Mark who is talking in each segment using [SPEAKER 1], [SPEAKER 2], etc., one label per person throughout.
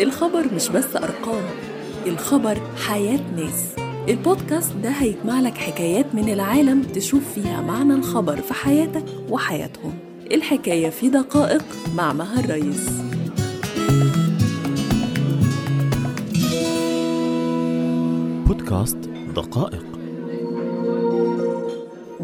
[SPEAKER 1] الخبر مش بس أرقام الخبر حياة ناس. البودكاست ده هيجمع لك حكايات من العالم تشوف فيها معنى الخبر في حياتك وحياتهم. الحكاية في دقائق مع مها الرئيس
[SPEAKER 2] بودكاست دقائق.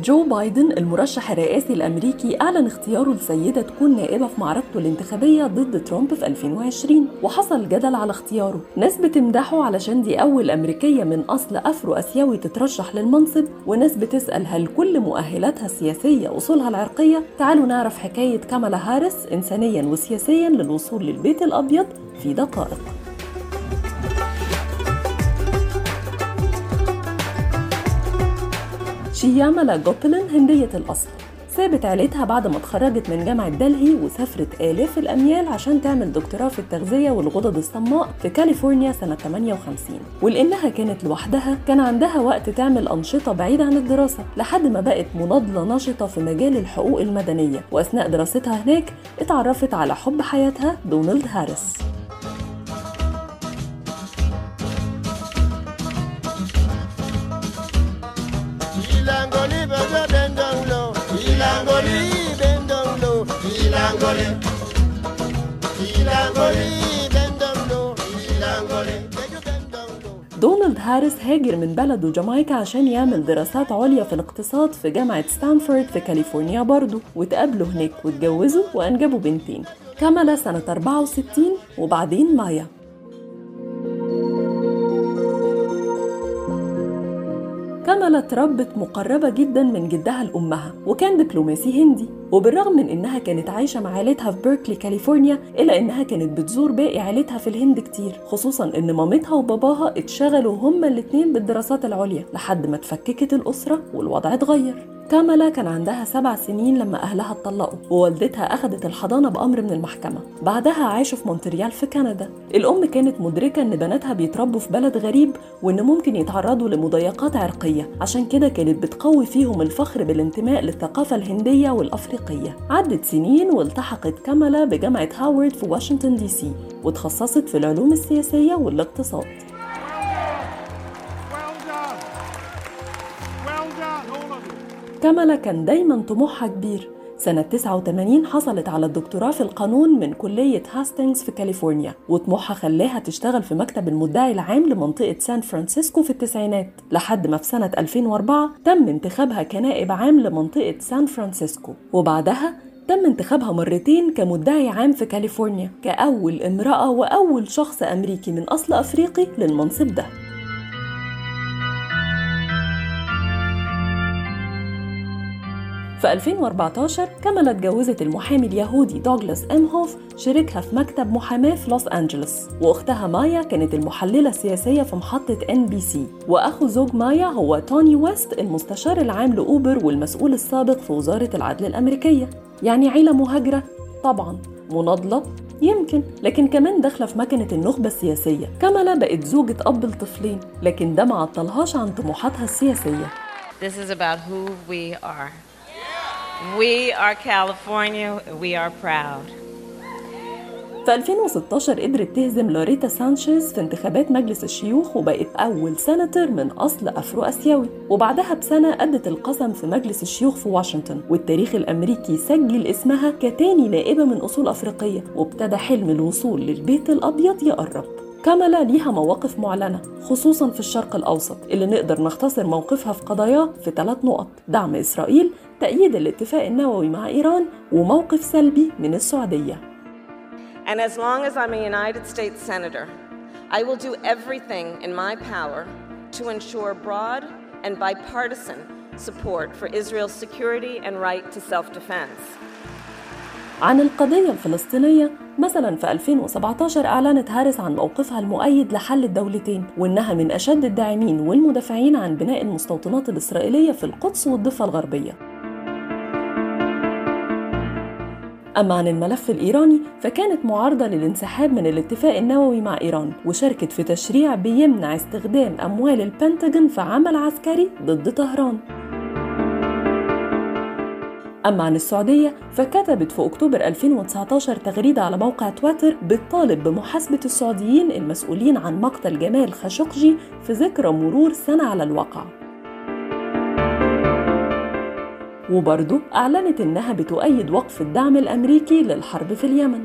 [SPEAKER 1] جو بايدن المرشح الرئاسي الأمريكي أعلن اختياره لسيدة تكون نائبة في معركته الانتخابية ضد ترامب في 2020 وحصل جدل على اختياره. ناس بتمدحه علشان دي أول أمريكية من أصل أفرو أسيوي تترشح للمنصب وناس بتسأل هل كل مؤهلاتها السياسية أصولها العرقية. تعالوا نعرف حكاية كامالا هاريس إنسانيا وسياسيا للوصول للبيت الأبيض في دقائق. شيامالا جوبلن هندية الأصل. سابت عيلتها بعد ما اتخرجت من جامعة دلهي وسافرت آلاف الأميال عشان تعمل دكتوراه في التغذية والغدد الصماء في كاليفورنيا سنة 58 ولأنها كانت لوحدها كان عندها وقت تعمل أنشطة بعيدة عن الدراسة لحد ما بقت مناضلة نشطة في مجال الحقوق المدنية. وأثناء دراستها هناك اتعرفت على حب حياتها دونالد هاريس. دونالد هاريس هاجر من بلده جامايكا عشان يعمل دراسات عليا في الاقتصاد في جامعة ستانفورد في كاليفورنيا برضه واتقابلوا هناك واتجوزوا وأنجبوا بنتين. كامالا سنة 64 وبعدين مايا. كامالا اتربت مقربة جدا من جدها لأمها وكان دبلوماسي هندي. وبالرغم من إنها كانت عايشة مع عيلتها في بيركلي كاليفورنيا إلا إنها كانت بتزور باقي عيلتها في الهند كتير خصوصا إن مامتها وباباها اتشغلوا هما الاتنين بالدراسات العليا لحد ما اتفككت الأسرة والوضع اتغير. كامالا كان عندها سبع سنين لما أهلها اتطلقوا ووالدتها أخدت الحضانة بأمر من المحكمة. بعدها عاشوا في مونتريال في كندا. الأم كانت مدركة إن بناتها بيتربوا في بلد غريب وإن ممكن يتعرضوا لمضايقات عرقية. عشان كده كانت بتقوي فيهم الفخر بالانتماء للثقافة الهندية والأفريقية. عدت سنين والتحقت كامالا بجامعة هاورد في واشنطن دي سي وتخصصت في العلوم السياسية والاقتصاد. كامالا كان دايما طموحها كبير. سنة 89 حصلت على الدكتوراه في القانون من كلية هاستنجز في كاليفورنيا وطموحها خلاها تشتغل في مكتب المدعي العام لمنطقة سان فرانسيسكو في التسعينات. لحد ما في سنة 2004 تم انتخابها كنائب عام لمنطقة سان فرانسيسكو وبعدها تم انتخابها مرتين كمدعي عام في كاليفورنيا كأول امرأة وأول شخص أمريكي من أصل أفريقي للمنصب ده. في 2014 كامالا اتجوزت المحامي اليهودي دوغلاس إمهوف شريكها في مكتب محاماة في لوس أنجلوس وأختها مايا كانت المحللة السياسية في محطة NBC. وأخو زوج مايا هو توني ويست المستشار العام لأوبر والمسؤول السابق في وزارة العدل الأمريكية. يعني عيلة مهاجرة طبعا مناضلة يمكن لكن كمان داخلة في مكنة النخبة السياسية. كامالا بقت زوجة أب لطفلين لكن ده ما عطلهاش عن طموحاتها السياسية.
[SPEAKER 3] This is about who we are. We are California. We are proud.
[SPEAKER 1] في 2016 قدرت تهزم لوريتا سانشيز في انتخابات مجلس الشيوخ وبقت أول سناتور من أصل أفرو أسيوي وبعدها بسنة أدت القسم في مجلس الشيوخ في واشنطن. والتاريخ الأمريكي سجل اسمها كتاني نائبة من أصول أفريقية. وابتدى حلم الوصول للبيت الأبيض يقرب كاملا ليها مواقف معلنة خصوصا في الشرق الأوسط اللي نقدر نختصر موقفها في قضاياه في ثلاث نقط. دعم إسرائيل تأييد الاتفاق النووي مع إيران وموقف سلبي من السعودية
[SPEAKER 3] And as long as I'm a United States Senator, I will do everything in my power to ensure broad and bipartisan support for Israel's security and right to self defense.
[SPEAKER 1] عن القضية الفلسطينية مثلا في 2017 أعلنت هاريس عن موقفها المؤيد لحل الدولتين وإنها من أشد الداعمين والمدافعين عن بناء المستوطنات الإسرائيلية في القدس والضفة الغربية أما عن الملف الإيراني فكانت معارضة للانسحاب من الاتفاق النووي مع إيران وشاركت في تشريع بيمنع استخدام أموال البنتاجون في عمل عسكري ضد طهران. أما عن السعودية فكتبت في أكتوبر 2019 تغريدة على موقع تويتر بتطالب بمحاسبة السعوديين المسؤولين عن مقتل جمال خاشقجي في ذكرى مرور سنة على الواقع. وبرضه أعلنت إنها بتؤيد وقف الدعم الأمريكي للحرب في اليمن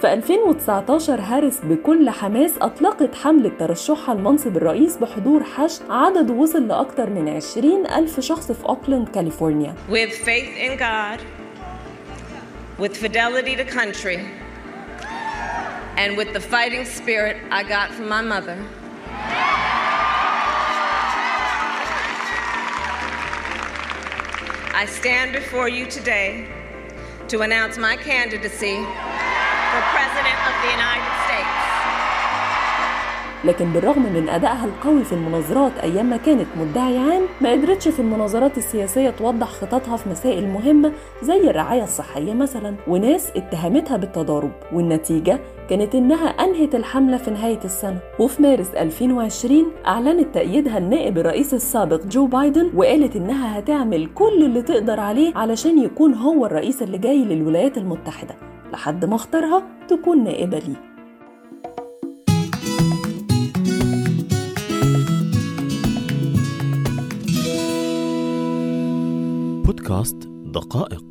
[SPEAKER 1] في 2019 هاريس بكل حماس أطلقت حملة ترشحها لمنصب الرئيس بحضور حشد عدده وصل لأكثر من 20 ألف شخص في أوكلاند كاليفورنيا
[SPEAKER 3] With faith in God, with fidelity to country, and with the fighting spirit I got from my mother. I stand before you today to announce my candidacy for President of the United States.
[SPEAKER 1] لكن بالرغم من أدائها القوي في المناظرات أيام ما كانت مدعي عام ما قدرتش في المناظرات السياسية توضح خططها في مسائل مهمة زي الرعاية الصحية مثلا وناس اتهمتها بالتضارب والنتيجة كانت إنها أنهت الحملة في نهاية السنة. وفي مارس 2020 أعلنت تأييدها النائب الرئيس السابق جو بايدن وقالت إنها هتعمل كل اللي تقدر عليه علشان يكون هو الرئيس اللي جاي للولايات المتحدة لحد ما اختارها تكون نائبة ليه.
[SPEAKER 2] بودكاست دقائق.